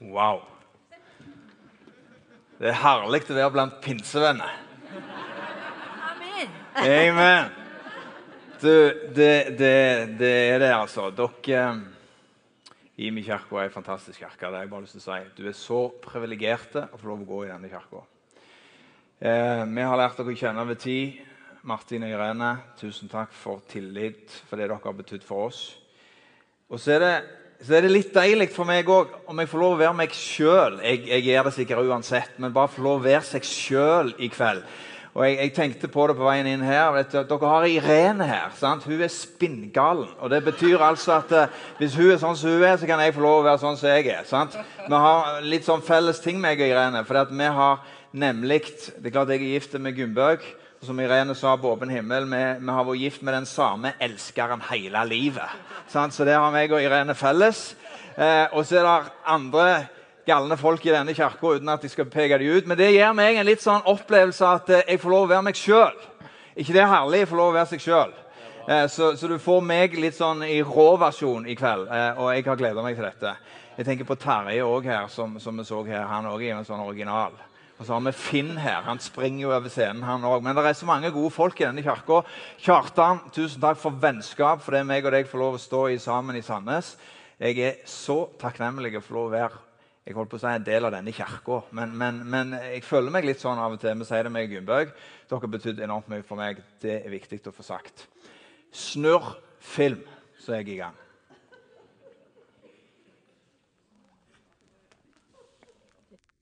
Wow. Det er herlig å være blant pinsevenner. Amen. Amen. Du, det, det, det er det, altså. Dere i min kirke er en fantastisk kirke. Det har jeg bare lyst til å si. Du er så privilegerte å få lov å gå i denne kirka. Eh, vi har lært dere å kjenne over tid. Martin og Irene, tusen takk for tillit, for det dere har betydd for oss. Og så er det, så er det litt deilig for meg òg om jeg får lov å være meg sjøl. Jeg, jeg gjør det sikkert uansett, men bare få lov å være seg sjøl i kveld. Og jeg, jeg, tenkte på det på veien inn her. Du, dere har Irene her. sant? Hun er spinngalen. Og det betyr altså at uh, hvis hun er sånn som hun er, så kan jeg få lov å være sånn som jeg er. sant? Vi har litt sånn felles ting, meg og Irene. For vi har nemlig Det er klart jeg er gift med Gunnbøk. Som Irene sa på åpen himmel, vi, vi, har vært gift med den samme elskeren hele livet. Så det har meg og Irene felles. Eh, og så er det andre galne folk i denne kirka uten at jeg skal peke dem ut. Men det gir meg en litt sånn opplevelse at eh, jeg får lov å være meg sjøl. ikke det er herlig? å få lov å være seg sjøl. Eh, så, så, du får meg litt sånn i rå versjon i kveld, og jeg har gleda meg til dette. Jeg tenker på Terje òg her, som, som, vi så her. Han òg er en sånn original. Og så har vi Finn her. Han springer jo over scenen, han òg. Men det er så mange gode folk i denne kirka. Kjartan, tusen takk for vennskap, for det meg og deg får lov å stå i sammen i Sandnes. Jeg er så takknemlig for å få lov å være jeg holdt på å si en del av denne kirka. Men, men, men, jeg føler meg litt sånn av og til. Vi sier det med Gunnbøg. Dere har betydd enormt mye for meg. Det er viktig å få sagt. Snurr film, så er jeg i gang.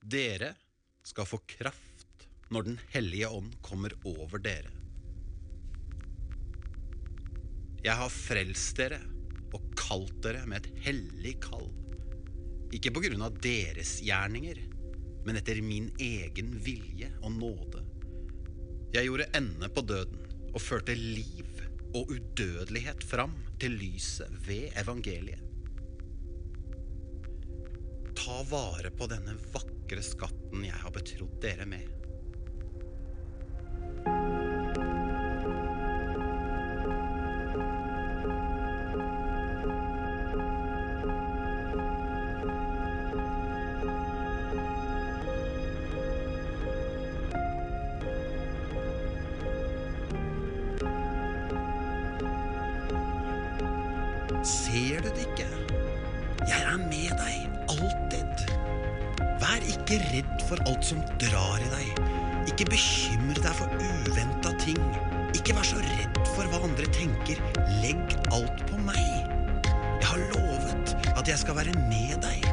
Dere skal få kraft når Den hellige ånd kommer over dere. Jeg har frelst dere og kalt dere med et hellig kall. Ikke på grunn av deres gjerninger, men etter min egen vilje og nåde. Jeg gjorde ende på døden og førte liv og udødelighet fram til lyset ved evangeliet. Ta vare på denne vakre skatten jeg har betrodd dere med. Som drar i deg. Ikke bekymre deg for uventa ting. Ikke vær så redd for hva andre tenker. Legg alt på meg. Jeg har lovet at jeg skal være med deg.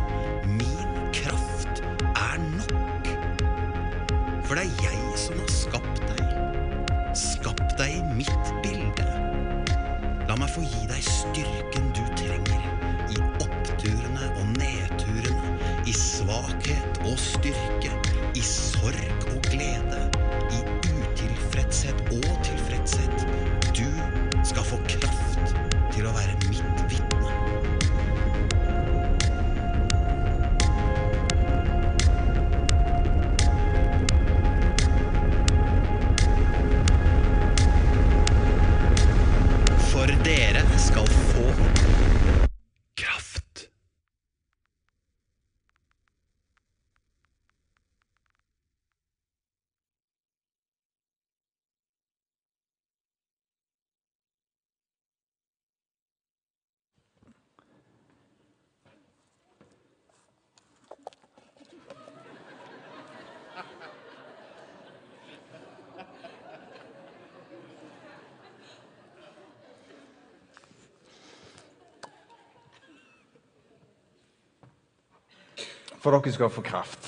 For dere skal få kraft.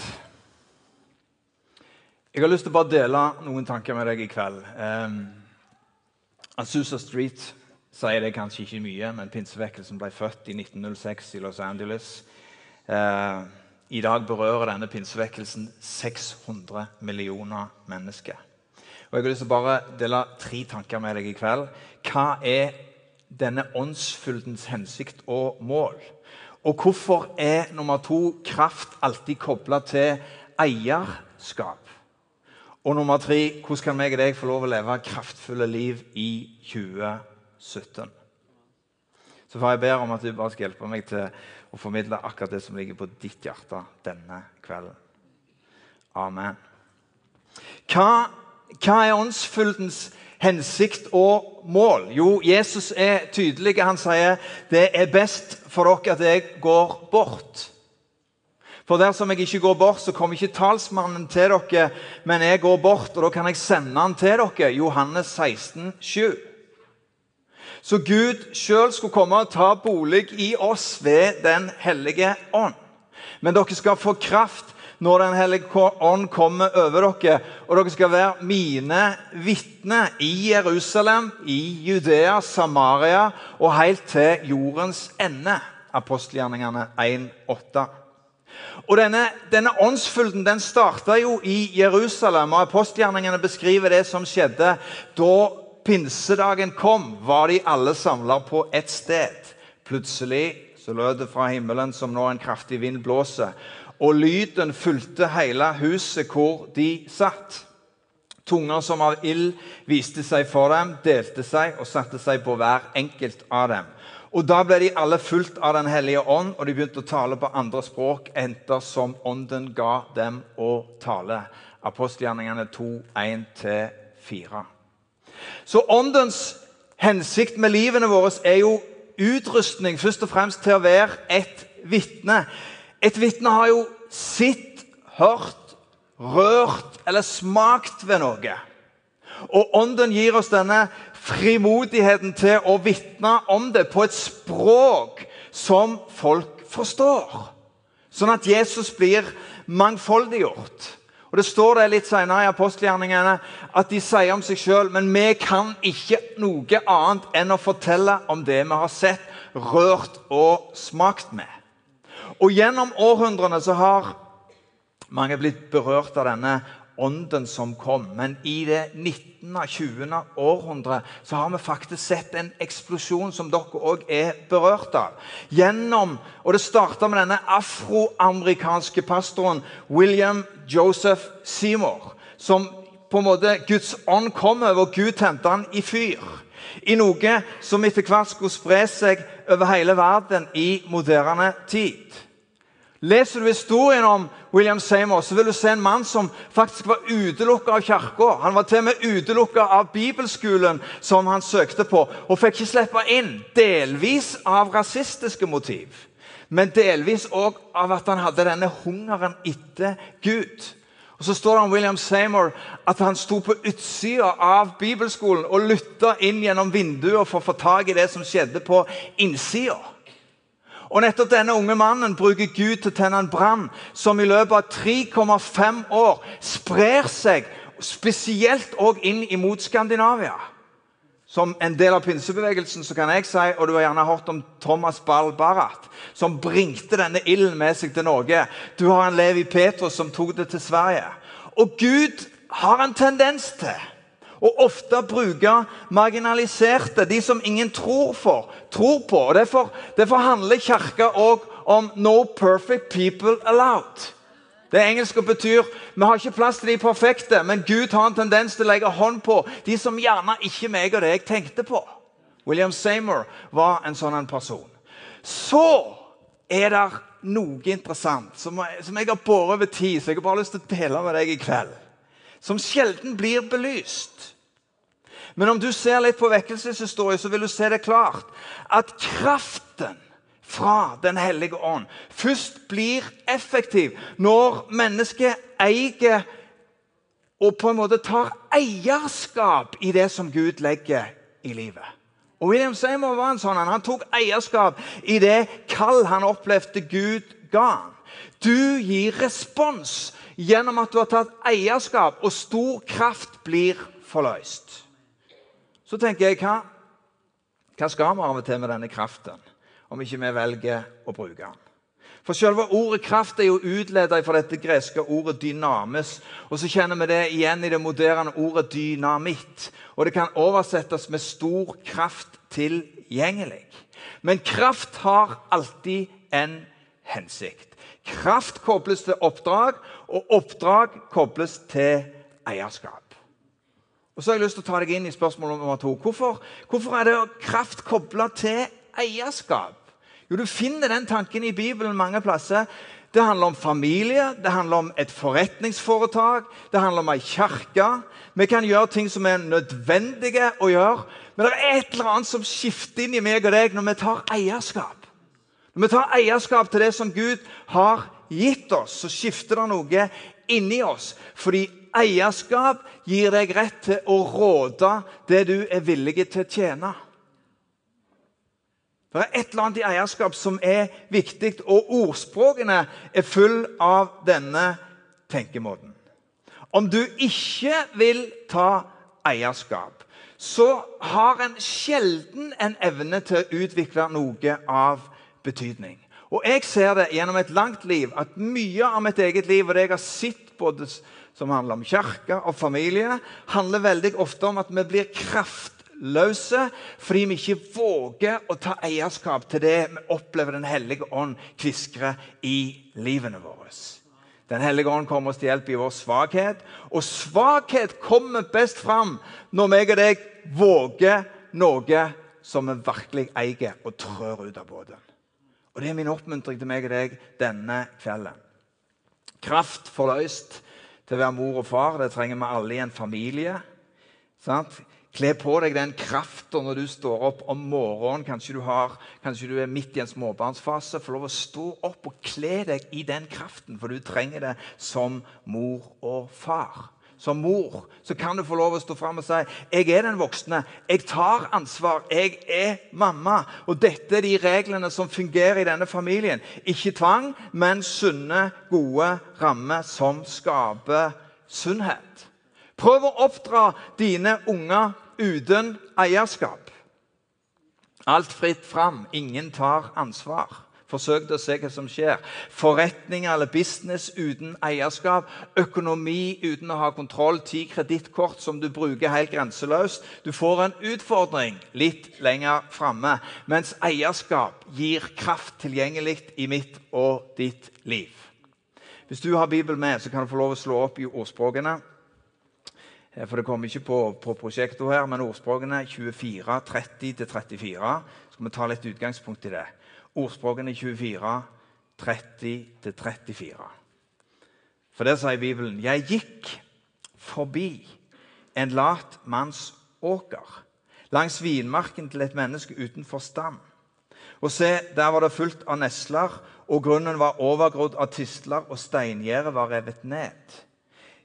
Jeg har lyst til å bare dele noen tanker med deg i kveld. Um, Azusa Street sier det kanskje ikke mye, men pinsevekkelsen ble født i 1906 i Los Angeles. Uh, I dag berører denne pinsevekkelsen 600 millioner mennesker. Og Jeg har lyst til å bare dele tre tanker med deg i kveld. Hva er denne åndsfyldens hensikt og mål? Og hvorfor er nummer to kraft alltid kobla til eierskap? Og nummer tre hvordan kan meg og deg få lov å leve kraftfulle liv i 2017? Så får jeg ber om at du bare skal hjelpe meg til å formidle akkurat det som ligger på ditt hjerte denne kvelden. Amen. Hva, hva er åndsfyldens hensikt og mål? Jo, Jesus er tydelig. Han sier det er best for dere at jeg går bort. For dersom jeg ikke går bort, så kommer ikke talsmannen til dere, men jeg går bort, og da kan jeg sende han til dere. Johannes 16, 7. Så Gud sjøl skulle komme og ta bolig i oss ved Den hellige ånd. Men dere skal få kraft når Den hellige ånd kommer over dere, og dere skal være mine vitner i Jerusalem, i Judea, Samaria og helt til jordens ende. Apostelgjerningene 1,8. Og Denne, denne åndsfylden den starta jo i Jerusalem, og apostelgjerningene beskriver det som skjedde da pinsedagen kom, var de alle samla på ett sted. Plutselig så lød det fra himmelen som når en kraftig vind blåser, og lyden fulgte hele huset hvor de satt. Tunger som av ild viste seg for dem, delte seg og satte seg på hver enkelt av dem. Og Da ble de alle fulgt av Den hellige ånd, og de begynte å tale på andre språk enter som ånden ga dem å tale. Apostelgjerningene 2, 1-4. Så åndens hensikt med livene våre er jo utrustning først og fremst til å være et vitne. Et vitne har jo sett, hørt, rørt eller smakt ved noe. Og Ånden gir oss denne frimodigheten til å vitne om det på et språk som folk forstår. Sånn at Jesus blir mangfoldiggjort. Og Det står det litt senere i apostelgjerningene at de sier om seg sjøl men vi kan ikke noe annet enn å fortelle om det vi har sett, rørt og smakt med. Og Gjennom århundrene så har mange blitt berørt av denne ånden som kom. Men i det 19. og 20. århundre så har vi faktisk sett en eksplosjon som dere òg er berørt av. Gjennom, og Det starta med denne afroamerikanske pastoren William Joseph Seymour. Som på en måte Guds ånd kom over, og Gud tente han i fyr. I noe som etter hvert skulle spre seg over hele verden i moderne tid. Leser du historien om William Seymour, så vil du se en mann som faktisk var utelukka av kirka. Han var til og med utelukka av bibelskolen som han søkte på, og fikk ikke slippe inn. Delvis av rasistiske motiv, men delvis òg av at han hadde denne hungeren etter Gud. Og Så står det om William Seymour at han sto på utsida av bibelskolen og lytta inn gjennom vinduet for å få tak i det som skjedde på innsida. Og nettopp denne unge mannen bruker Gud til å tenne en brann som i løpet av 3,5 år sprer seg, spesielt òg inn imot Skandinavia. Som en del av pinsebevegelsen så kan jeg si, og du har gjerne hørt om Thomas Ball Barrat, som bringte denne ilden med seg til Norge. Du har en Levi Petrus som tok det til Sverige. Og Gud har en tendens til og ofte bruke marginaliserte, de som ingen tror, for, tror på. Og Derfor, derfor handler Kirka òg om 'no perfect people allowed'. Det engelske betyr vi har ikke plass til de perfekte, men Gud har en tendens til å legge hånd på de som gjerne ikke meg og deg tenkte på. William Seymour var en sånn person. Så er det noe interessant som som jeg har båret over tid, så jeg har bare lyst til å dele med deg i kveld som sjelden blir belyst. Men om du ser litt på vekkelseshistorie, så vil du se det klart. At kraften fra Den hellige ånd først blir effektiv når mennesket eier og på en måte tar eierskap i det som Gud legger i livet. Og William Seymour var en sånn. Han tok eierskap i det kall han opplevde Gud ga ham. Du gir respons gjennom at du har tatt eierskap, og stor kraft blir forløst. Så tenker jeg, hva, hva skal vi av og til med denne kraften, om ikke vi velger å bruke den? For Selve ordet kraft er jo utledet fra dette greske ordet dynamis. Og så kjenner vi det igjen i det moderne ordet dynamitt. Og det kan oversettes med stor kraft tilgjengelig. Men kraft har alltid en hensikt. Kraft kobles til oppdrag, og oppdrag kobles til eierskap. Og så har jeg lyst til å ta deg inn i spørsmål nummer to. Hvorfor, hvorfor er det kraft kobla til eierskap? Jo, du finner den tanken i Bibelen mange plasser. Det handler om familie, det handler om et forretningsforetak, det handler om ei kirke. Vi kan gjøre ting som er nødvendige å gjøre, men det er et eller annet som skifter inn i meg og deg når vi tar eierskap. Når vi tar eierskap til det som Gud har gitt oss, så skifter det noe inni oss. Fordi eierskap gir deg rett til å råde det du er villig til å tjene. Det er et eller annet i eierskap som er viktig, og ordspråkene er full av denne tenkemåten. Om du ikke vil ta eierskap, så har en sjelden en evne til å utvikle noe av betydning. Og jeg ser det gjennom et langt liv at mye av mitt eget liv og det jeg har sett både som handler om kirke og familie, handler veldig ofte om at vi blir kraftløse fordi vi ikke våger å ta eierskap til det vi opplever Den hellige ånd kviskre i livene våre. Den hellige ånd kommer oss til hjelp i vår svakhet. Og svakhet kommer best fram når meg og deg våger noe som vi virkelig eier, og trør ut av båten. Og Det er min oppmuntring til meg og deg denne kvelden. Kraft forløst til å være mor og far. Det trenger vi alle i en familie. Sant? Kle på deg den kraften når du står opp om morgenen. Kanskje du, har, kanskje du er midt i en småbarnsfase. Få lov å stå opp og kle deg i den kraften, for du trenger det som mor og far som mor, så kan du få lov å stå fram og si jeg er den voksne, jeg tar ansvar, jeg er mamma. Og dette er de reglene som fungerer i denne familien. Ikke tvang, men sunne, gode rammer som skaper sunnhet. Prøv å oppdra dine unger uten eierskap. Alt fritt fram. Ingen tar ansvar. Forsøk å se hva som skjer. Forretninger eller business uten eierskap. Økonomi uten å ha kontroll. Ti kredittkort som du bruker helt grenseløst. Du får en utfordring litt lenger framme. Mens eierskap gir kraft tilgjengelig i mitt og ditt liv. Hvis du har Bibelen med, så kan du få lov å slå opp i ordspråkene. Eh, for det kommer ikke på, på prosjektet her, men ordspråkene 24, 30-34. Skal vi ta litt utgangspunkt i det ordspråkene 24, 30-34. For der sier Bibelen Jeg gikk forbi en lat manns åker, langs vinmarken til et menneske uten forstand. Og se, der var det fullt av nesler, og grunnen var overgrodd av tistler, og steingjerdet var revet ned.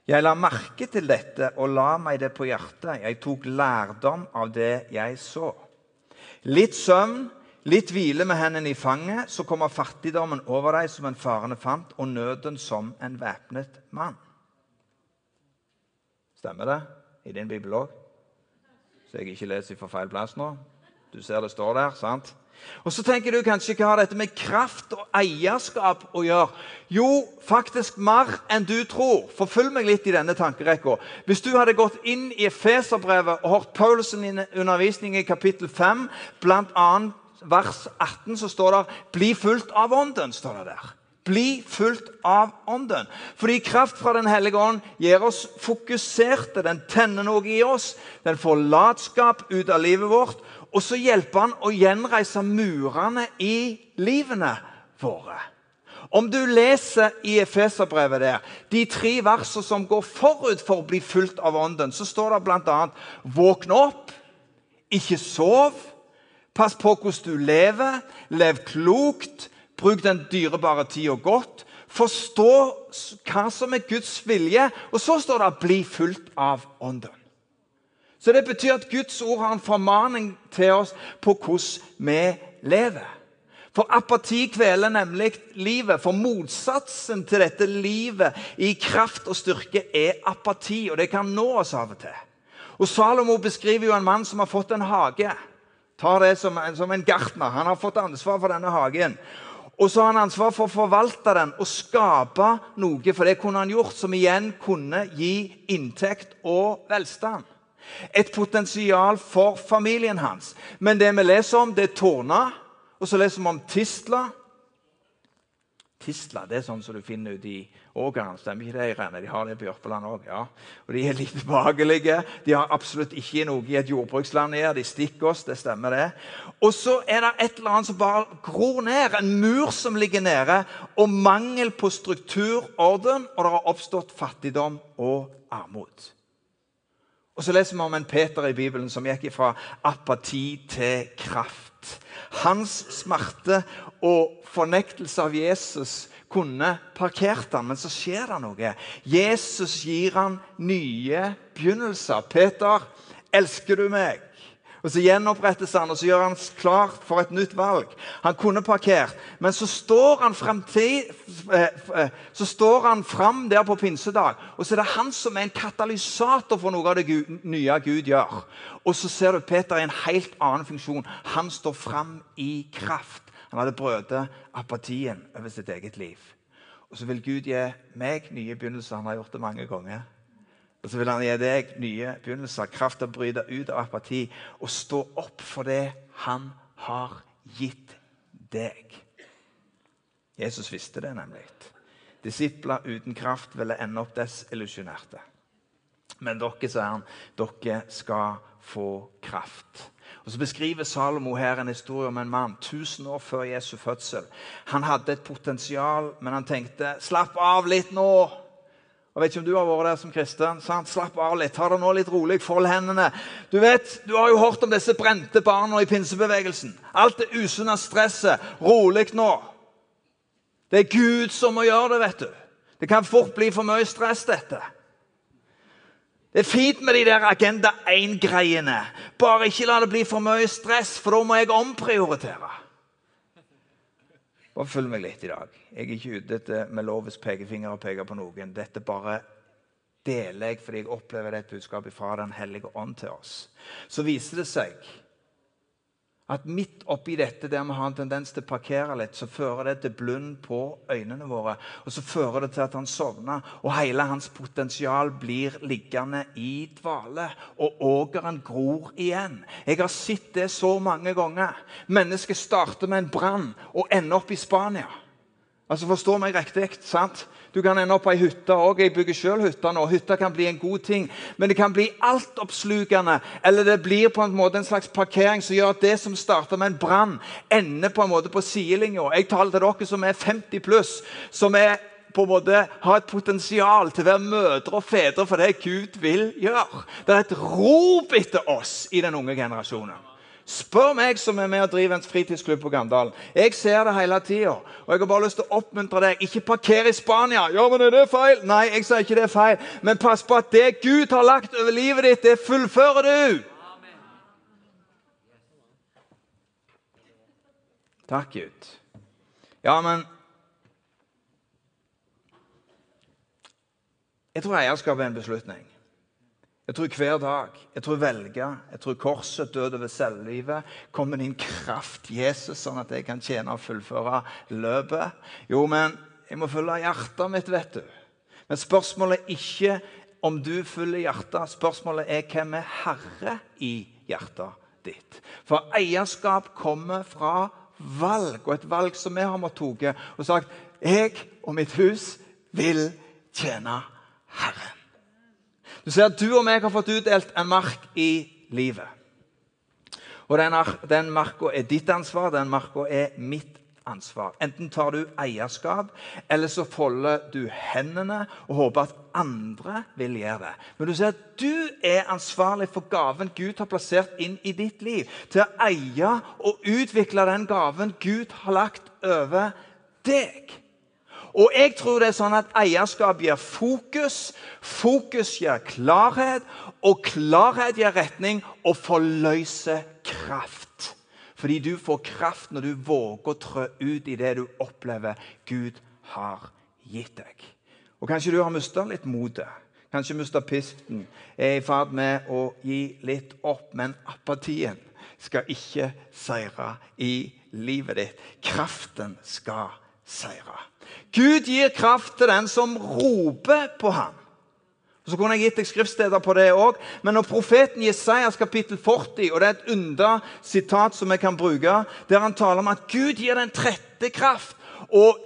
Jeg la merke til dette og la meg det på hjertet. Jeg tok lærdom av det jeg så. Litt søvn Litt hvile med hendene i fanget, så kommer fattigdommen over deg som en farende fant, og nøden som en væpnet mann. Stemmer det i din bibel òg? Så jeg ikke leser fra feil plass nå. Du ser det står der, sant? Og Så tenker du kanskje hva har dette med kraft og eierskap å gjøre? Jo, faktisk mer enn du tror. Forfølg meg litt i denne tankerekka. Hvis du hadde gått inn i Efeserbrevet og hørt Paulsen undervisning i kapittel 5, bl.a vers 18 så står det 'bli fulgt av ånden'. står det der. Bli fulgt av ånden. Fordi kraft fra Den hellige ånd gir oss fokuserte. Den tenner noe i oss. Den får latskap ut av livet vårt. Og så hjelper han å gjenreise murene i livene våre. Om du leser i Efeserbrevet der, de tre versene som går forut for å bli fulgt av ånden, så står det bl.a.: Våkne opp, ikke sov Pass på hvordan du lever. Lev klokt. Bruk den dyrebare tida godt. Forstå hva som er Guds vilje. Og så står det 'bli fulgt av Ånden'. Så Det betyr at Guds ord har en formaning til oss på hvordan vi lever. For apati kveler nemlig livet. For motsatsen til dette livet i kraft og styrke er apati. Og det kan nå oss av og til. Og Salomo beskriver jo en mann som har fått en hage tar det som, som en gartner. Han har fått ansvar for denne hagen. Og så har han ansvar for å forvalte den og skape noe. For det kunne han gjort, som igjen kunne gi inntekt og velstand. Et potensial for familien hans. Men det vi leser om, det er tårner. Og så leser vi om tistler. Tisla det er sånn som du finner ute i Ågeren. Stemmer ikke det, Irene? De har det på Jørpeland òg. Ja. Og de er litt behagelige. De har absolutt ikke noe i et jordbruksland å. De stikker oss, det stemmer det. Og så er det et eller annet som bare gror ned. En mur som ligger nede. Og mangel på struktur, orden, og det har oppstått fattigdom og armod. Og så leser vi om en Peter i Bibelen som gikk fra apati til kraft. Hans smerte og fornektelse av Jesus kunne parkert han, men så skjer det noe. Jesus gir han nye begynnelser. 'Peter, elsker du meg?' Og Så gjenopprettes han og så gjør han klar for et nytt valg. Han kunne parkert, men så står han, fremtid, eh, eh, så står han fram der på pinsedag. Og så er det han som er en katalysator for noe av det nye Gud gjør. Og så ser du Peter i en helt annen funksjon. Han står fram i kraft. Han hadde brødet apatien over sitt eget liv. Og så vil Gud gi meg nye begynnelser. Han har gjort det mange ganger. Og så vil han gi deg nye begynnelser, kraft til å bryte ut av apati og stå opp for det han har gitt deg. Jesus visste det nemlig. Disipler uten kraft ville ende opp desillusjonerte. Men dere, sier han, dere skal få kraft. Og Så beskriver Salomo her en historie om en mann tusen år før Jesu fødsel. Han hadde et potensial, men han tenkte 'slapp av litt nå'. Jeg vet ikke om du har vært der som kristen. Sant? Slapp av litt. Ta det nå litt rolig. Fold hendene. Du vet, du har jo hørt om disse brente barna i pinsebevegelsen. Alt det usunne stresset. Rolig nå. Det er Gud som må gjøre det, vet du. Det kan fort bli for mye stress, dette. Det er fint med de der Agenda 1-greiene. Bare ikke la det bli for mye stress, for da må jeg omprioritere. Bare følg meg litt i dag. Jeg er ikke ute etter med lovets pekefinger og peke på noen. Dette bare deler jeg fordi jeg opplever det et budskap fra Den hellige ånd til oss. Så viser det seg at midt oppi dette der vi har en tendens til å parkere litt, så fører det til blund på øynene våre. Og så fører det til at han sovner, og hele hans potensial blir liggende i dvale. Og ågeren gror igjen. Jeg har sett det så mange ganger. Mennesket starter med en brann og ender opp i Spania. Altså, Forstå meg riktig. sant? Du kan ende opp på ei hytte òg. Jeg bygger sjøl hytte nå. Hytta kan bli en god ting, men det kan bli altoppslukende. Eller det blir på en måte en slags parkering som gjør at det som starter med en brann, ender på en måte på sidelinja. Jeg taler til dere som er 50 pluss, som er på en måte har et potensial til å være mødre og fedre for det Gud vil gjøre. Det er et rop etter oss i den unge generasjonen. Spør meg som er med og driver en fritidsklubb på Gandalen. Jeg ser det hele tida. Og jeg har bare lyst til å oppmuntre deg. Ikke parker i Spania. Ja, men er det feil? Nei, jeg sier ikke det er feil. Men pass på at det Gud har lagt over livet ditt, det fullfører du. Takk, Gud. Ja, men Jeg tror eierskap er en beslutning. Jeg tror hver dag, jeg tror velge, jeg tror korset, død over selvlivet, kommer din kraft, Jesus, sånn at jeg kan tjene og fullføre løpet. Jo, men jeg må følge hjertet mitt, vet du. Men spørsmålet er ikke om du følger hjertet. Spørsmålet er hvem er herre i hjertet ditt. For eierskap kommer fra valg, og et valg som vi har måttet ta og sagt jeg og mitt hus vil tjene Herren. Du ser at du og meg har fått utdelt en mark i livet. Og Den, den marka er ditt ansvar, den marka er mitt ansvar. Enten tar du eierskap, eller så folder du hendene og håper at andre vil gjøre det. Men du ser at du er ansvarlig for gaven Gud har plassert inn i ditt liv. Til å eie og utvikle den gaven Gud har lagt over deg. Og jeg tror det er sånn at eierskap gir fokus, fokus gir klarhet, og klarhet gir retning og forløser kraft. Fordi du får kraft når du våger å trø ut i det du opplever Gud har gitt deg. Og Kanskje du har mista litt motet. Kanskje mista pisten. Er i ferd med å gi litt opp. Men apatien skal ikke seire i livet ditt. Kraften skal seire. Gud gir kraft til den som roper på ham. Så kunne jeg gitt deg skriftsteder på det òg, men når profeten Jesajas kapittel 40, og det er et ynda sitat som jeg kan bruke, der han taler om at Gud gir den trette kraft. Og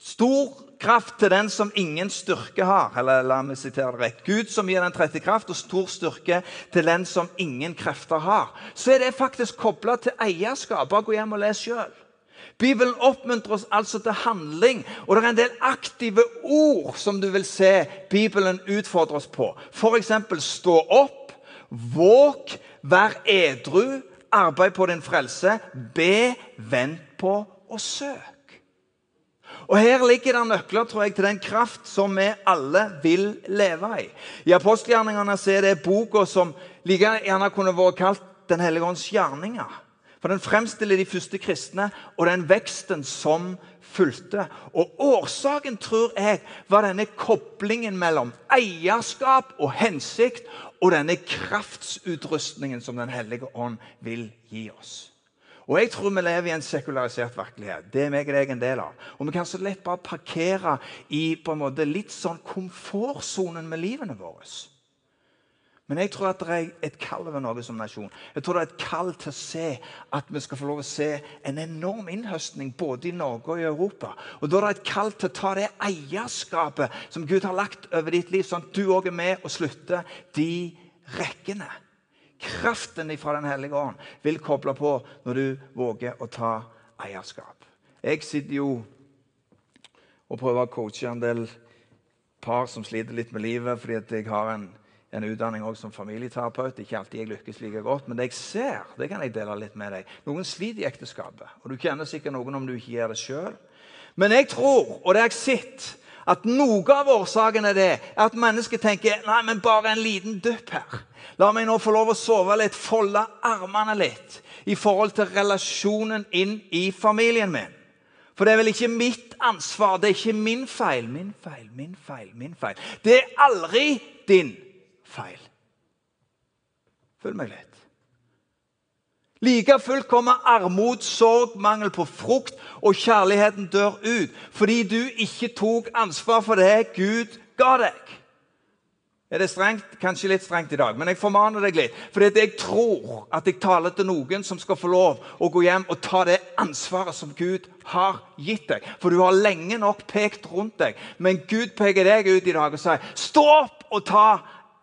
Stor kraft til den som ingen styrke har. Eller la meg sitere det rett. Gud som gir den trette kraft, og stor styrke til den som ingen krefter har. Så er det faktisk kobla til eierskap. Bare gå hjem og les sjøl. Bibelen oppmuntrer oss altså til handling, og det er en del aktive ord som du vil se Bibelen utfordre oss på. F.eks. stå opp, våk, vær edru, arbeid på din frelse, be, vent på og søk. Og Her ligger det nøkler tror jeg, til den kraft som vi alle vil leve i. I apostelgjerningene er det boka som like gjerne kunne vært kalt Den hellige ånds gjerninger. For Den fremstiller de første kristne og den veksten som fulgte. Og Årsaken tror jeg var denne koblingen mellom eierskap og hensikt og denne kraftsutrustningen som Den hellige ånd vil gi oss. Og jeg tror vi lever i en sekularisert virkelighet. Det er meg og deg en del av. Og vi kan så lett bare parkere i på en måte litt sånn komfortsonen med livene våre. Men jeg tror at det er et kall over Norge som nasjon. Jeg tror det er et kall til å se at vi skal få lov å se en enorm innhøstning både i Norge og i Europa. Og Da er det et kall til å ta det eierskapet som Gud har lagt over ditt liv, sånn at du òg er med og slutter de rekkene. Kraften fra Den hellige ånd vil koble på når du våger å ta eierskap. Jeg sitter jo og prøver å coache en del par som sliter litt med livet fordi at jeg har en en utdanning også som familieterapeut. Ikke alltid jeg lykkes like godt, men det jeg ser, det kan jeg dele litt med deg. Noen sliter i ekteskapet, og du kjenner sikkert noen om du ikke gjør det sjøl. Men jeg tror, og det har jeg sett, at noe av årsaken er det at mennesket tenker nei, men bare en liten dupp her. La meg nå få lov å sove litt, folde armene litt i forhold til relasjonen inn i familien min. For det er vel ikke mitt ansvar, det er ikke min feil. Min feil, min feil, min feil. Det er aldri din feil feil. Følg meg litt. Like fullt kommer armod, sorg, mangel på frukt, og kjærligheten dør ut fordi du ikke tok ansvar for det Gud ga deg. Er det strengt? Kanskje litt strengt i dag, men jeg formaner deg litt. Fordi jeg tror at jeg taler til noen som skal få lov å gå hjem og ta det ansvaret som Gud har gitt deg. For du har lenge nok pekt rundt deg, men Gud peker deg ut i dag og sier stå opp og ta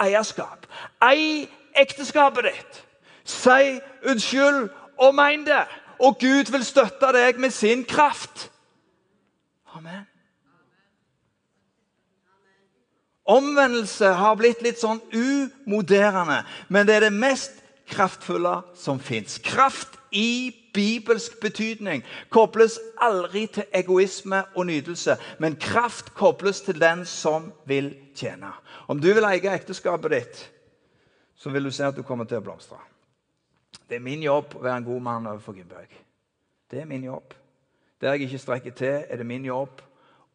eierskap. Ei ekteskapet ditt. Si unnskyld og mein det. Og Gud vil støtte deg med sin kraft. Amen. Omvendelse har blitt litt sånn umoderende, men det er det mest kraftfulle som fins. Kraft i bibelsk betydning kobles aldri til egoisme og nytelse, men kraft kobles til den som vil tjene. Om du vil eie ekteskapet ditt, så vil du se at du kommer til å blomstre. Det er min jobb å være en god mann overfor Gunnbjørg. Det er min jobb. Der jeg ikke strekker til, er det min jobb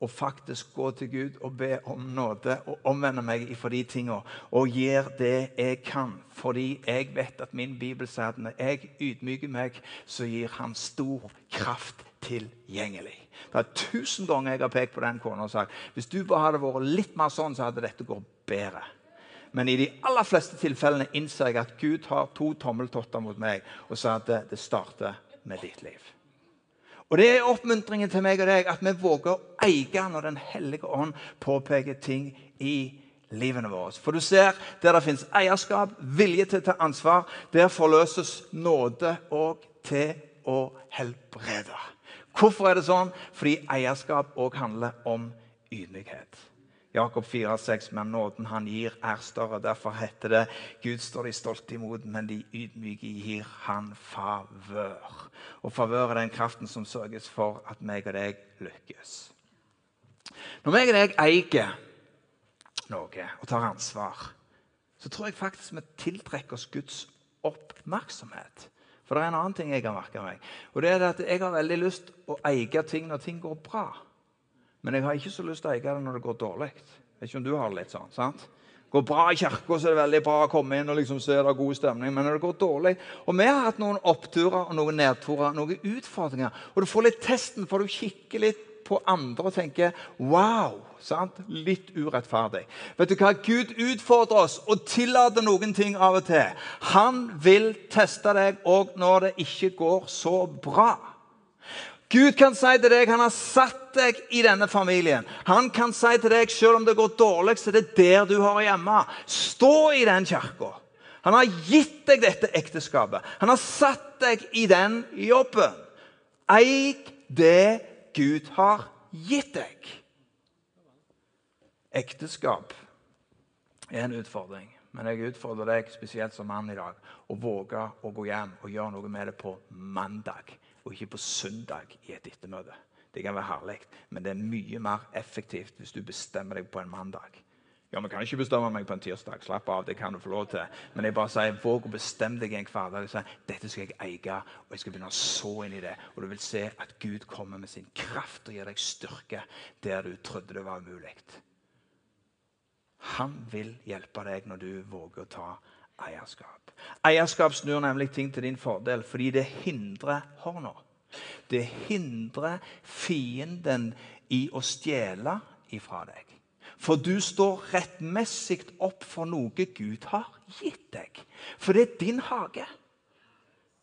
å faktisk gå til Gud og be om nåde og omvende meg for de tingene. Og gjøre det jeg kan, fordi jeg vet at min bibel sier at når jeg ydmyker meg, så gir Han stor kraft tilgjengelig. Det er tusen ganger jeg har pekt på den kona og sagt hvis du bare hadde vært litt mer sånn, så hadde dette gått bedre. Men i de aller fleste tilfellene innser jeg at Gud har to tommeltotter mot meg og sa at det, starter med ditt liv. Og Det er oppmuntringen til meg og deg at vi våger å eie når Den hellige ånd påpeker ting i livene våre. For du ser, der det fins eierskap, vilje til å ta ansvar, der forløses nåde og til å helbrede. Hvorfor er det sånn? Fordi eierskap òg handler om ydmykhet. Jakob 4,6, men nåden han gir, er større. Derfor heter det Gud står de stolte imot, men de ydmyke gir han favør. Og favør er den kraften som sørges for at meg og deg lykkes. Når meg og deg eier noe og tar ansvar, så tror jeg faktisk vi tiltrekker oss Guds oppmerksomhet. For det er en annen ting jeg har merka meg. Og det er at Jeg har veldig lyst å eie ting når ting går bra. Men jeg har ikke så lyst til å eie det når det går dårlig. Ikke om du har det litt sånn, sant? Går bra i kirka, så er det veldig bra å komme inn og liksom se det er god stemning. Men når det går dårlig Og vi har hatt noen oppturer og noen nedturer, noen utfordringer. Og du får litt testen, for du kikker litt på andre og tenker Wow! Sant? Litt urettferdig. Vet du hva? Gud utfordrer oss og tillater noen ting av og til. Han vil teste deg òg når det ikke går så bra. Gud kan si til deg han har satt deg i denne familien. Han kan si til deg selv om det går dårlig, så er det der du har hjemme. Stå i den kirka. Han har gitt deg dette ekteskapet. Han har satt deg i den jobben. Eik det Gud har gitt deg. Ekteskap er en utfordring. Men jeg utfordrer deg spesielt som mann i dag å våge å gå hjem og gjøre noe med det på mandag, og ikke på søndag i et ettermøte. Det kan være herlig, men det er mye mer effektivt hvis du bestemmer deg på en mandag. Ja, men kan ikke bestemme meg på en tirsdag. Slapp av, det kan du få lov til. Men jeg bare sier, våg å bestemme deg en hverdag. Sier, dette skal jeg eie, og jeg skal begynne å så inn i det. Og du vil se at Gud kommer med sin kraft og gir deg styrke der du trodde det var umulig. Han vil hjelpe deg når du våger å ta eierskap. Eierskap snur nemlig ting til din fordel fordi det hindrer hånda. Det hindrer fienden i å stjele ifra deg. For du står rettmessig opp for noe Gud har gitt deg. For det er din hage.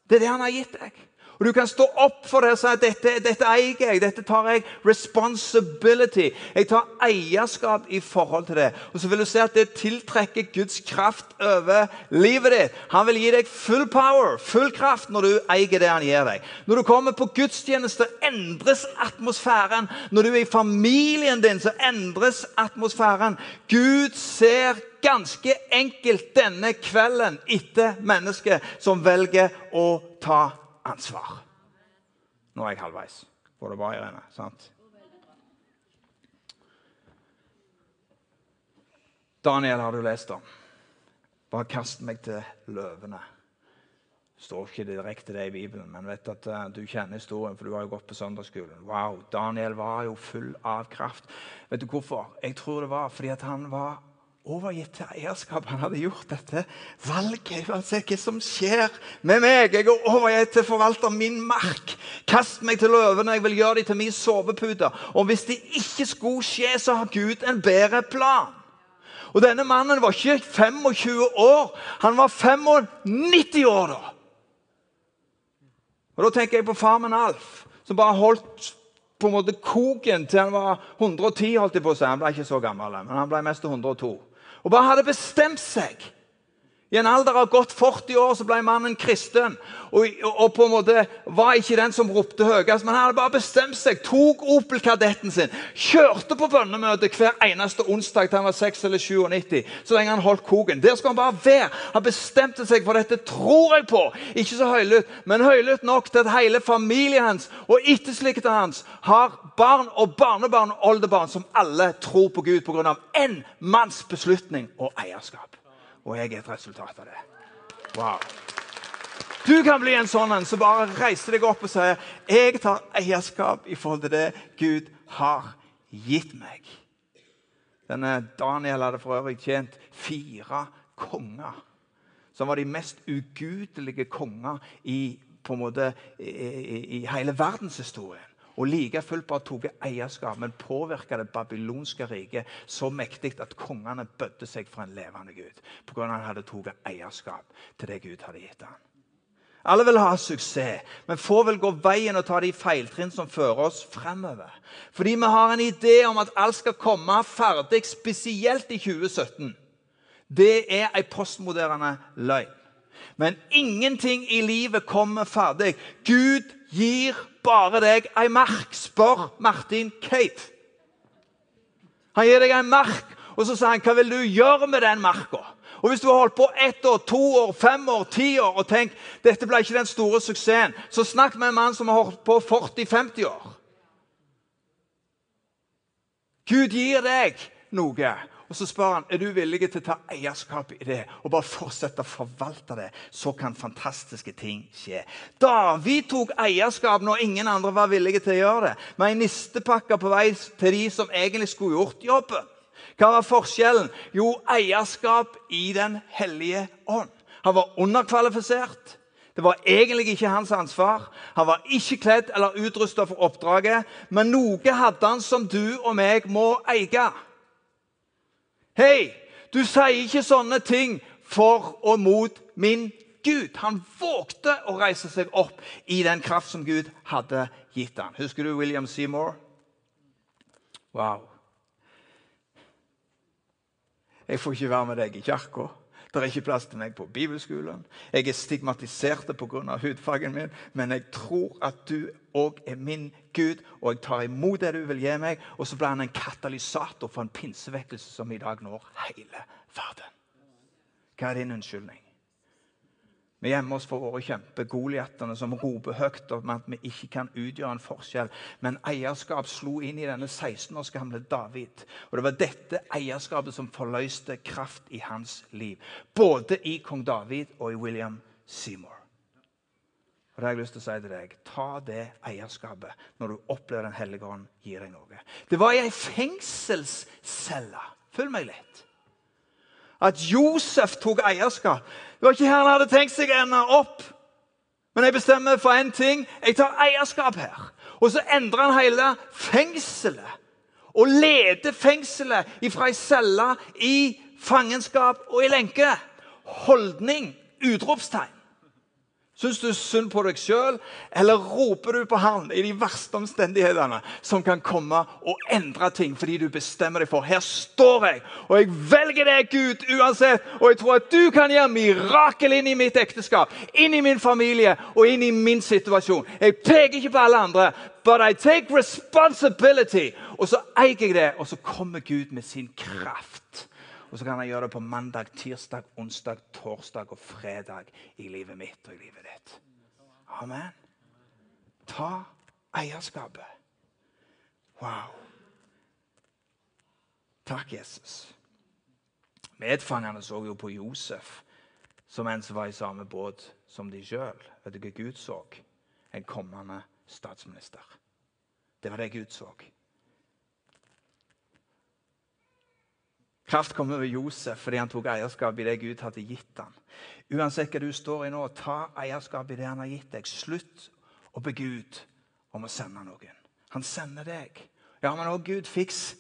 Det er det han har gitt deg. Og Du kan stå opp for det og si at dette, dette eier jeg. Dette tar jeg responsibility. Jeg tar eierskap i forhold til det. Og så vil du se at det tiltrekker Guds kraft over livet ditt. Han vil gi deg full power, full kraft, når du eier det han gir deg. Når du kommer på gudstjeneste, endres atmosfæren. Når du er i familien din, så endres atmosfæren. Gud ser ganske enkelt denne kvelden etter mennesket som velger å ta ansvar. Nå er jeg halvveis. Går det bra, Irene? Sant? Daniel har du lest om. Bare kast meg til løvene. Står ikke direkte det i Bibelen, men vet at uh, du kjenner historien, for du har jo gått på søndagsskolen. Wow, Daniel var jo full av kraft. Vet du hvorfor? Jeg tror det var fordi at han var overgitt til eierskap. Han hadde gjort dette valget. Se hva som skjer med meg. Jeg er overgitt til forvalter min mark. Kast meg til løvene. Jeg vil gjøre dem til min sovepute. Og hvis det ikke skulle skje, så har Gud en bedre plan. Og denne mannen var ikke 25 år. Han var 95 år da. Og Da tenker jeg på farmen Alf, som bare holdt på en måte koken til han var 110. holdt jeg på å si. Han ble ikke så gammel, men han ble mest 102 og bare hadde bestemt seg. I en alder av godt 40 år så ble mannen kristen. Og, og, på en måte var ikke den som ropte høyest, men han hadde bare bestemt seg. Tok Opel-kadetten sin, kjørte på bønnemøte hver eneste onsdag til han var 6 eller 97, så lenge han holdt koken. Der skal han bare være. Han bestemte seg for dette tror jeg på. Ikke så høylytt, men høylytt nok til at hele familien hans og etterslekta hans har barn og barnebarn og oldebarn som alle tror på Gud pga. én manns beslutning og eierskap og jeg er et resultat av det. Wow. Du kan bli en sånn en som bare reiser deg opp og sier jeg tar eierskap i forhold til det Gud har gitt meg. Denne Daniel hadde for øvrig tjent fire konger, som var de mest ugudelige konger i, måte, i, i, i hele verdenshistorien og like fullt bare tok eierskap, men påvirka det babylonske riket så mektig at kongene bødde seg for en levende gud pga. at han hadde tatt eierskap til det Gud hadde gitt ham. Alle vil ha suksess, men få vil gå veien og ta de feiltrinn som fører oss fremover. Fordi vi har en idé om at alt skal komme ferdig, spesielt i 2017. Det er ei postmoderne løgn. Men ingenting i livet kommer ferdig. Gud gir bare deg ei mark. Spør Martin Cave. Han gir deg ei mark, og så sier han, 'Hva vil du gjøre med den marka?' Og Hvis du har holdt på ett år, to år, fem år, ti år og tenkt dette ble ikke den store suksessen, så snakk med en mann som har holdt på 40-50 år. Gud gir deg noe, og Så spør han er du villig til å ta eierskap i det og bare fortsette å forvalte det. Så kan fantastiske ting skje. David tok eierskap når ingen andre var villige til å gjøre det. Med ei nistepakke på vei til de som egentlig skulle gjort jobben. Hva var forskjellen? Jo, eierskap i Den hellige ånd. Han var underkvalifisert. Det var egentlig ikke hans ansvar. Han var ikke kledd eller utrusta for oppdraget. Men noe hadde han som du og meg må eie. Hei, du sier ikke sånne ting for og mot min Gud. Han vågte å reise seg opp i den kraft som Gud hadde gitt han. Husker du William Seymour? Wow. Jeg får ikke være med deg i kirka. Det er ikke plass til meg på bibelskolen. Jeg er stigmatisert pga. hudfargen min, men jeg tror at du òg er min Gud, og jeg tar imot det du vil gi meg. Og så blir han en katalysator for en pinsevekkelse som i dag når hele verden. Hva er din unnskyldning? Vi gjemmer oss for våre kjempegoliatene som roper høyt om at vi ikke kan utgjøre en forskjell. Men eierskap slo inn i denne 16 års gamle David. Og Det var dette eierskapet som forløste kraft i hans liv. Både i kong David og i William Seymour. Og det har jeg lyst til å si til deg. Ta det eierskapet når du opplever Den hellige ånd gir deg noe. Det var i ei fengselscelle. Følg meg litt at Josef tok eierskap. Det var ikke her han hadde tenkt seg å ende opp. Men jeg bestemmer for én ting. Jeg tar eierskap her. Og så endrer han hele fengselet. Og leder fengselet fra ei celle i fangenskap og i lenke. Holdning. Utropstegn. Syns du synd på deg sjøl, eller roper du på Han i de verste omstendighetene som kan komme og endre ting fordi du bestemmer deg for Her står jeg, og jeg velger deg, Gud, uansett. Og jeg tror at du kan gjøre mirakel inn i mitt ekteskap, inn i min familie og inn i min situasjon. Jeg peker ikke på alle andre, but I take responsibility. Og så eier jeg det, og så kommer Gud med sin kraft. Og så kan han gjøre det på mandag, tirsdag, onsdag, torsdag og fredag i livet mitt og i livet ditt. Amen. Ta eierskapet. Wow. Takk, Jesus. Medfangene så jo på Josef som en som var i samme båt som de sjøl. Vet du hva Gud så? En kommende statsminister. Det var det Gud så. Kraft kom over Josef fordi han tok eierskap i det Gud hadde gitt ham. Uansett hva du står i nå, ta eierskap i det han har gitt deg. Slutt å be Gud om å sende noen. Han sender deg. Ja, men òg Gud, fiks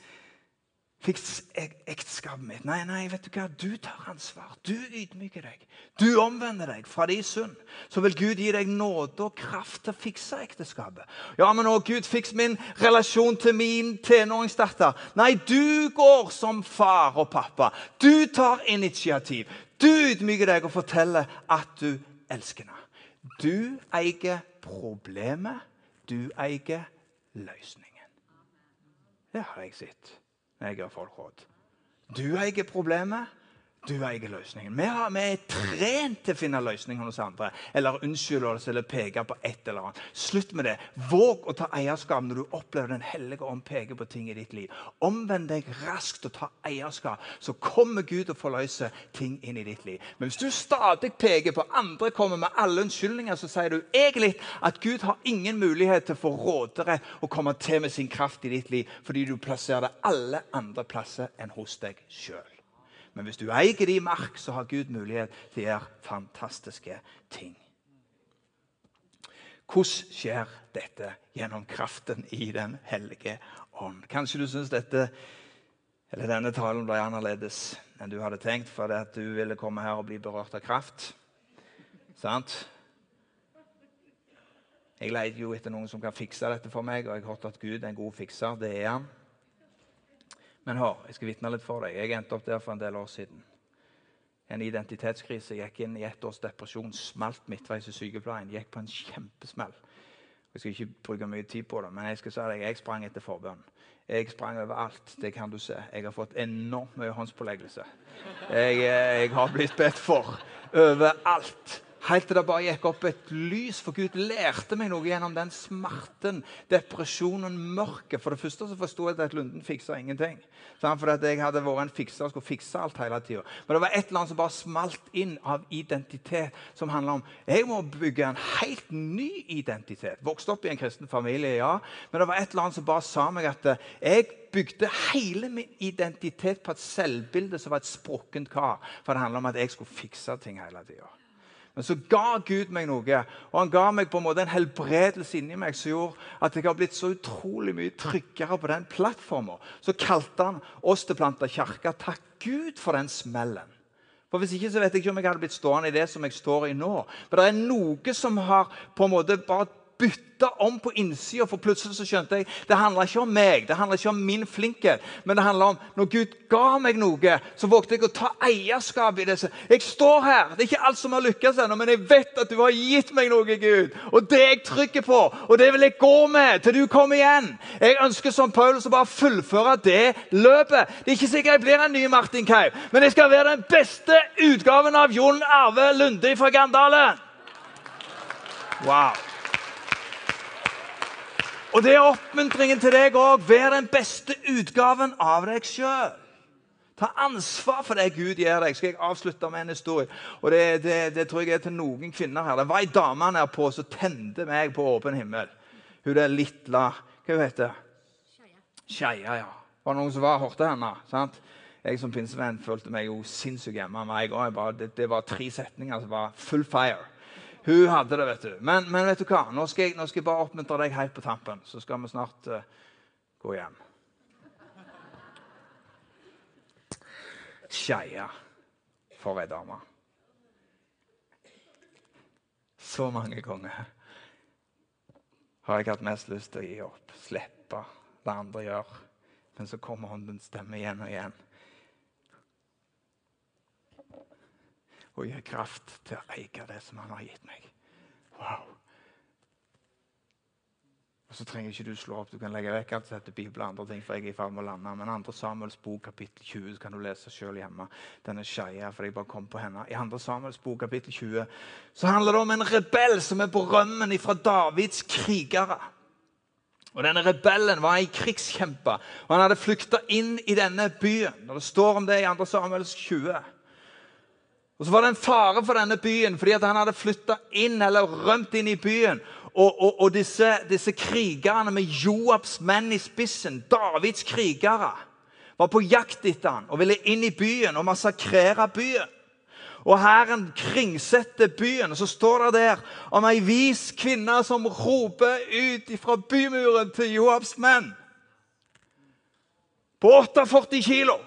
Fiks ekteskapet mitt. Nei, nei, vet du hva? Du tar ansvar. Du ydmyker deg. Du omvender deg fra din synd. Så vil Gud gi deg nåde og kraft til å fikse ekteskapet. Ja, men å Gud, fiks min relasjon til min tenåringsdatter. Nei, du går som far og pappa. Du tar initiativ. Du ydmyker deg og forteller at du elsker henne. Du eier problemet. Du eier løsningen. Det har jeg sett jeg har folk råd. Du eier problemet. Du eier løsningen. Vi, har, vi, er trent til å finne løsninger hos andre. Eller unnskylde oss eller peke på et eller annet. Slutt med det. Våg å ta eierskap når du opplever Den hellige ånd peke på ting i ditt liv. Omvend deg raskt og ta eierskap, så kommer Gud og forløser ting inn i ditt liv. Men hvis du stadig peker på andre, kommer med alle unnskyldninger, så sier du egentlig at Gud har ingen mulighet til å få råderett og komme til med sin kraft i ditt liv fordi du plasserer det alle andre plasser enn hos deg sjøl. Men hvis du eier i mark, så har Gud mulighet til å gjøre fantastiske ting. Hvordan skjer dette gjennom kraften i Den hellige ånd? Kanskje du syns dette eller denne talen ble annerledes enn du hadde tenkt fordi at du ville komme her og bli berørt av kraft. Sant? Jeg leter jo etter noen som kan fikse dette for meg, og jeg har hørt at Gud er en god fikser. Det er han. Men hør, jeg skal vitne litt for deg. Jeg endte opp der for en del år siden. En identitetskrise. Gikk inn i ett års depresjon. Smalt midtveis i sykepleien. Gikk på en kjempesmell. Jeg skal ikke bruke mye tid på det, men jeg skal si deg, jeg sprang etter forbønn. Jeg sprang overalt. Det kan du se. Jeg har fått enormt mye håndspåleggelse. Jeg, eh, jeg har blitt bedt for overalt. Helt til det bare gikk opp et lys, for Gud lærte meg noe gjennom den smerten, depresjonen, mørket. For det første så forsto jeg at Lunden fiksa ingenting. For jeg hadde vært en fikser og skulle fikse alt hele tida. Men det var et eller annet som bare smalt inn av identitet, som handla om jeg må bygge en helt ny identitet. Vokste opp i en kristen familie, ja. Men det var et eller annet som bare sa meg at jeg bygde hele min identitet på et selvbilde som var et sprukkent kar. For det handla om at jeg skulle fikse ting hele tida. Men så ga Gud meg noe, og han ga meg på en måte en helbredelse inni meg som gjorde at jeg har blitt så utrolig mye tryggere på den plattformen. Så kalte han oss til Planta kirke. Takk Gud for den smellen. For Hvis ikke så vet jeg ikke om jeg hadde blitt stående i det som jeg står i nå. For det er noe som har på en måte bare bytta om på innsida, for plutselig så skjønte jeg det handla ikke om meg, det handla ikke om min flinkhet, men det handla om når Gud ga meg noe, så vågte jeg å ta eierskap i det. Jeg står her. Det er ikke alt som har lykkes ennå, men jeg vet at du har gitt meg noe, Gud. Og det er jeg trykker på, og det vil jeg gå med til du kommer igjen. Jeg ønsker som Paulus å bare fullføre det løpet. Det er ikke sikkert jeg blir en ny Martin Keiv, men jeg skal være den beste utgaven av Jon Arve Lunde fra Gandalen. Wow. Og det er oppmuntringen til deg òg. Vær den beste utgaven av deg sjøl. Ta ansvar for det Gud gir deg. Skal jeg avslutte med en historie? Og det, det, det tror jeg er til noen kvinner her. Det var ei dame på som tente meg på åpen himmel. Hun der lille Hva hun heter Skeia. ja. Var det noen som var, hørte henne? sant? Jeg som pinsevenn følte meg jo sinnssykt hjemme. Det, det var tre setninger som var full fire. Hun hadde det, vet du. Men, men vet du hva? Nå skal, jeg, nå skal, jeg, bare oppmuntre deg helt på tampen, så skal vi snart uh, gå hjem. Skeia for ei dame. Så mange ganger har jeg hatt mest lyst til å gi opp, slippe det andre gjør. Men så kommer hånden stemme igjen og igjen. Og gir kraft til å eie det som han har gitt meg. Wow. Og Så trenger ikke du slå opp. Du kan legge vekk alt dette Bibelen og andre ting. for jeg er i ferd med å lande. Men 2. Samuels bok kapittel 20 så kan du lese selv hjemme. Den er skeia, for jeg bare kom på henne. I 2. Samuels bok kapittel 20 så handler det om en rebell som er på rømmen fra Davids krigere. Og Denne rebellen var en krigskjempe, og han hadde flykta inn i denne byen. Og Det står om det i 2. Samuels 20. Og så var det en fare for denne byen fordi han hadde flytta inn eller rømt inn i byen. Og, og, og disse, disse, krigerne med Joabs menn i spissen, Davids krigere, var på jakt etter han og ville inn i byen og massakrere byen. Og Hæren kringsetter byen. Og så står det der om ei vis kvinne som roper ut fra bymuren til Joabs menn. På 48 kilo.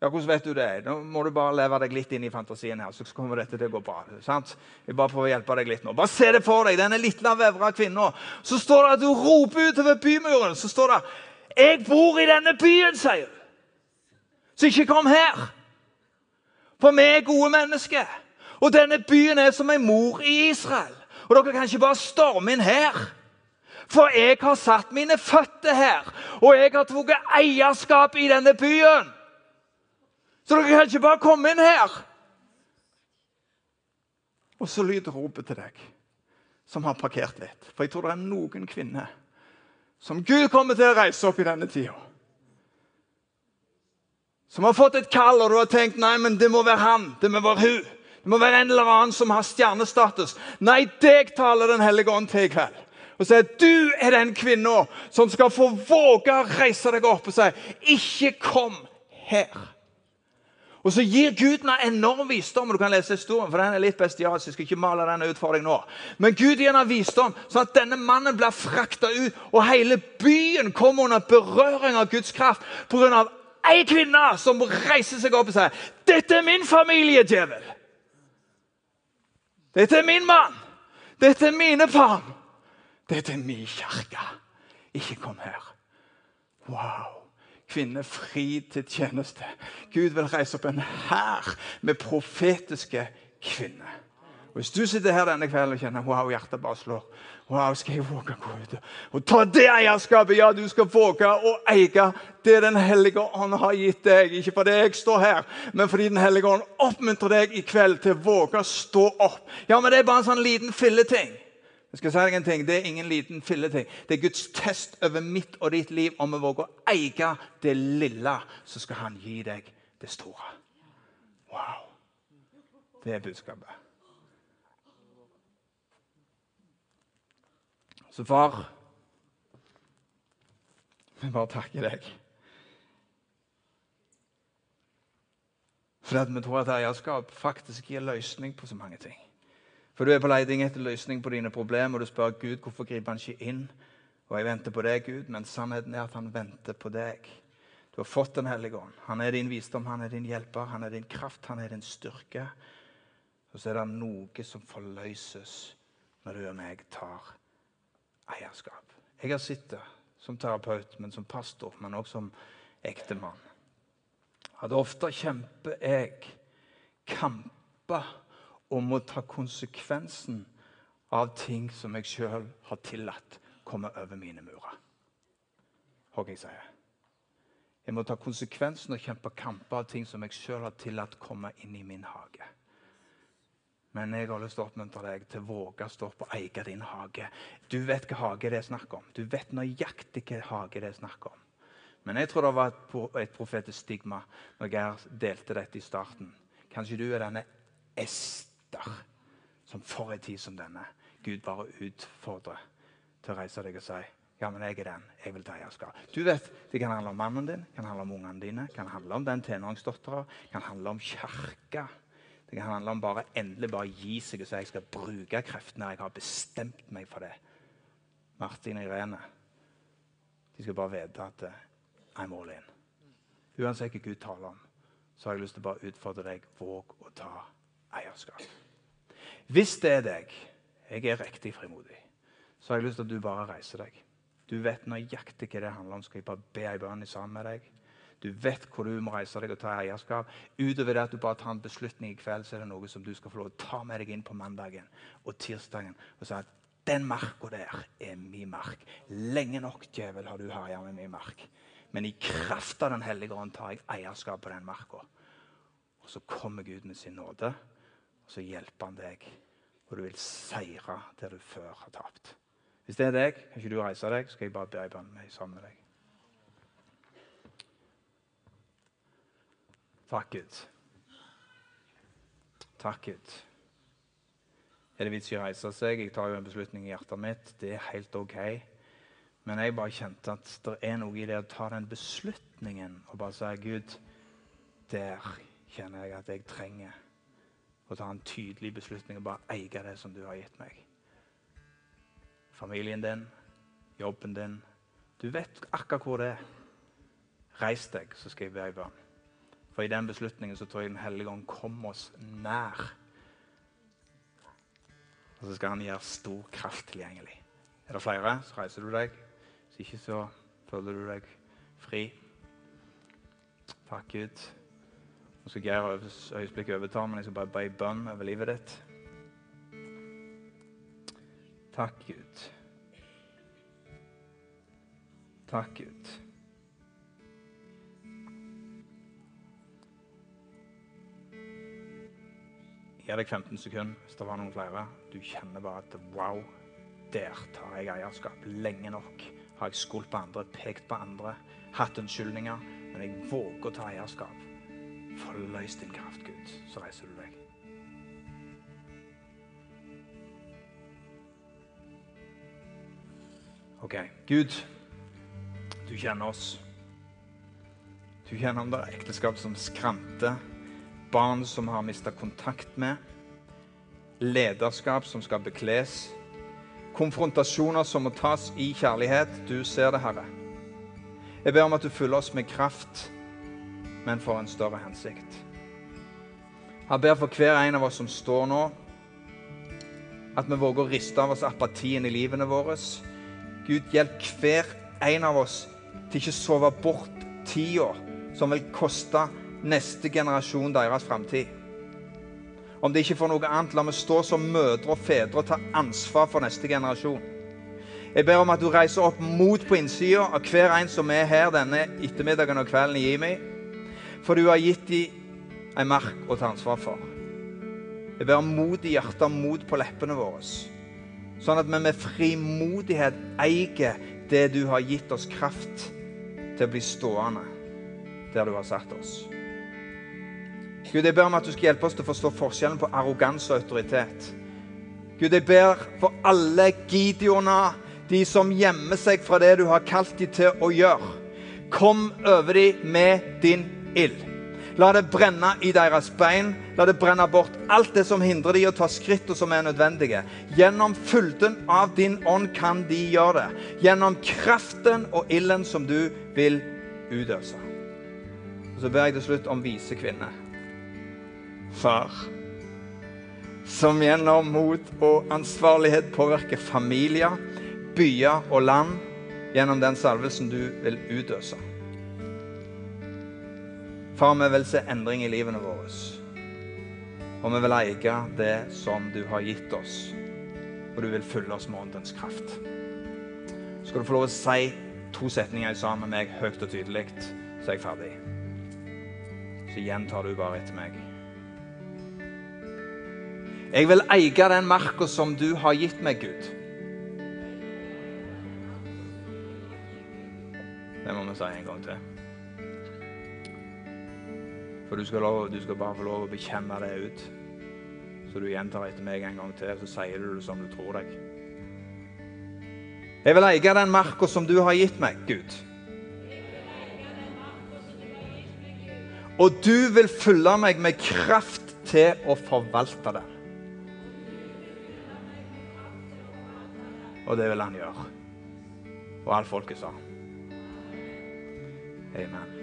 Ja, Hvordan vet du det? Nå må du bare leve deg litt inn i fantasien. her, så kommer dette til å gå bra. sant? Jeg bare prøver å hjelpe deg litt nå. Bare se det for deg, denne lille vevra kvinna. Så står det at du roper utover bymuren. Så står det 'Jeg bor i denne byen', sier hun. Så ikke kom her. For vi er gode mennesker. Og denne byen er som en mor i Israel. Og dere kan ikke bare storme inn her. For jeg har satt mine føtter her, og jeg har tatt eierskap i denne byen. Så dere kan ikke bare komme inn her. Og så lyder ropet til deg som har parkert litt. For jeg tror det er noen kvinner som Gud kommer til å reise opp i denne tida. Som har fått et kall, og du har tenkt nei, men det må være han. Det må være hun. Det må være en eller annen som har stjernestatus. Nei, deg taler Den hellige ånd til i kveld. Og sier du er den kvinna som skal få våge å reise deg opp og si 'Ikke kom her'. Og så gir Gud en enorm visdom. og Du kan lese historien, for den er litt bestialsk. jeg skal ikke male den ut for deg nå. Men Gud gir henne visdom, sånn at denne mannen blir frakta ut. Og hele byen kommer under berøring av Guds kraft pga. ei kvinne som reiser seg opp og sier 'Dette er min familie, djevel'. Dette er min mann. Dette er mine barn. Dette er min kirke. Ikke kom her. Wow kvinner fri til tjeneste. Gud vil reise opp en hær med profetiske kvinner. Og Hvis du sitter her denne kvelden og kjenner wow, hjertet bare slår Wow, skal jeg våge å gå ut og ta det eierskapet? Ja, du skal våge å eie det Den hellige ånd har gitt deg. Ikke fordi jeg står her, men fordi Den hellige ånd oppmuntrer deg i kveld til å våge å stå opp. Ja, men det er bare en sånn liten filleting. Jeg skal si deg en ting, Det er ingen liten filleting. Det er Guds test over mitt og ditt liv om vi våger å eie det lille, så skal han gi deg det store. Wow. Det er budskapet. Så far, vi bare takker deg. For at vi tror at eierskap faktisk gir løsning på så mange ting. For du er på leiding etter løsning på dine problemer, og du spør Gud hvorfor griper han ikke inn. Og jeg venter på deg, Gud, men sannheten er at han venter på deg. Du har fått Den hellige ånd. Han er din visdom, han er din hjelper, han er din kraft, han er din styrke. Og så er det noe som forløses når du og meg tar eierskap. Jeg har sett det som terapeut, men som pastor, men også som ektemann. At ofte kjemper jeg kamper om å ta konsekvensen av ting som jeg sjøl har tillatt komme over mine murer. Hva jeg sier. Jeg må ta konsekvensen og kjempe kamper av ting som jeg sjøl har tillatt komme inn i min hage. Men jeg har lyst til å oppmuntre deg til å våge å stå opp og eie din hage. Du vet hva hage det er snakk om. Du vet nøyaktig hva hage det er snakk om. Men jeg tror det var et, et profetisk stigma når jeg delte dette i starten. Kanskje du er denne Ester som for en tid som denne Gud bare utfordrer til å reise deg og si ja, men jeg er den. Jeg vil ta eierskap. Du vet, Det kan handle om mannen din, kan handle om ungene dine, kan handle om den tenåringsdattera, kan handle om kirka. Det kan handle om bare endelig bare gi seg og si jeg skal bruke kreftene. Jeg har bestemt meg for det. Martin og Irene de skal bare vite at eh, I'm all in. Uansett hva Gud taler om, så har jeg lyst til å bare utfordre deg. Våg å ta eierskap. Hvis det er deg, jeg er riktig frimodig, så har jeg lyst til at du bare reiser deg. Du vet nøyaktig hva det handler om. Skal jeg bare be ei bønn sammen med deg? Du vet hvor du må reise deg og ta eierskap. Utover det at du bare tar en beslutning i kveld, så er det noe som du skal få lov å ta med deg inn på mandagen og tirsdagen og si at den marka der er min mark. Lenge nok, djevel, har du herja med min mark. Men i kraft av Den hellige ånd tar jeg eierskap på den marka. Og så kommer Gud med sin nåde, og så hjelper han deg. Og du vil seire der du før har tapt. Hvis det er deg, kan ikke du reise deg, så skal jeg bare be ei bønn sammen med deg. Takk, Gud. Takk, Gud. Er det vits i å reise seg? Jeg tar jo en beslutning i hjertet mitt. Det er helt OK. Men jeg bare kjente at det er noe i det å ta den beslutningen og bare si Gud, der kjenner jeg at jeg trenger å ta en tydelig beslutning og bare eie det som du har gitt meg. Familien din, jobben din. Du vet akkurat hvor det er. Reis deg, så skal jeg be ei bønn. For i den beslutningen så tror jeg Den hellige ånd kommer oss nær. Og så skal han gjøre stor kraft tilgjengelig. Er det flere, så reiser du deg. Hvis ikke, så føler du deg fri. Takk, Gud. Nå skal Geir øyeblikket overta, men jeg skal bare be bønn over livet ditt. Takk, Gud. Takk, Gud. Gi deg 15 sekunder hvis det var noen flere. Du kjenner bare at wow, der tar jeg eierskap. Lenge nok har jeg skuldt på andre, pekt på andre, hatt unnskyldninger. Men jeg våger å ta eierskap. Forløs din kraft, Gud. Så reiser du deg. OK. Gud, du kjenner oss. Du kjenner om det er ekteskap som skranter barn som har mista kontakt med, lederskap som skal bekles, konfrontasjoner som må tas i kjærlighet. Du ser det, Herre. Jeg ber om at du fyller oss med kraft, men for en større hensikt. Jeg ber for hver en av oss som står nå, at vi våger å riste av oss apatien i livene våre. Gud, hjelp hver en av oss til ikke å sove bort tida som vil koste neste generasjon deres framtid. Om det ikke får noe annet, la meg stå som mødre og fedre og ta ansvar for neste generasjon. Jeg ber om at du reiser opp mot på innsida av hver en som er her denne ettermiddagen og kvelden i Jimi. For du har gitt dem en mark å ta ansvar for. Jeg ber om mot i hjertet og mot på leppene våre. Sånn at vi med frimodighet eier det du har gitt oss kraft til å bli stående der du har satt oss. Gud, jeg ber om at du skal hjelpe oss til å forstå forskjellen på arroganse og autoritet. Gud, jeg ber for alle Gideoner, de som gjemmer seg fra det du har kalt dem til å gjøre. Kom over dem med din ild. La det brenne i deres bein. La det brenne bort alt det som hindrer de å ta skritt og som er nødvendige. Gjennom fylden av din ånd kan de gjøre det. Gjennom kraften og ilden som du vil utøse. Og så ber jeg til slutt om vise kvinner far. Som gjennom mot og ansvarlighet påvirker familier, byer og land gjennom den salvelsen du vil utøse. Far, vi vil se endring i livene våre. Og vi vil eie det som du har gitt oss. Og du vil fylle oss med åndens kraft. Så skal du få lov å si to setninger sammen med meg høyt og tydelig, så er jeg ferdig. Så gjentar du bare etter meg. Jeg vil eie den marka som du har gitt meg, Gud. Det må vi si en gang til. For du skal, lov, du skal bare få lov å bekjenne det ut. Så du gjentar etter meg en gang til, så sier du det som du tror deg. Jeg vil eie den marka som du har gitt meg, Gud. Og du vil fylle meg med kraft til å forvalte det. Og det vil han gjøre. Og alt folket sa. Amen.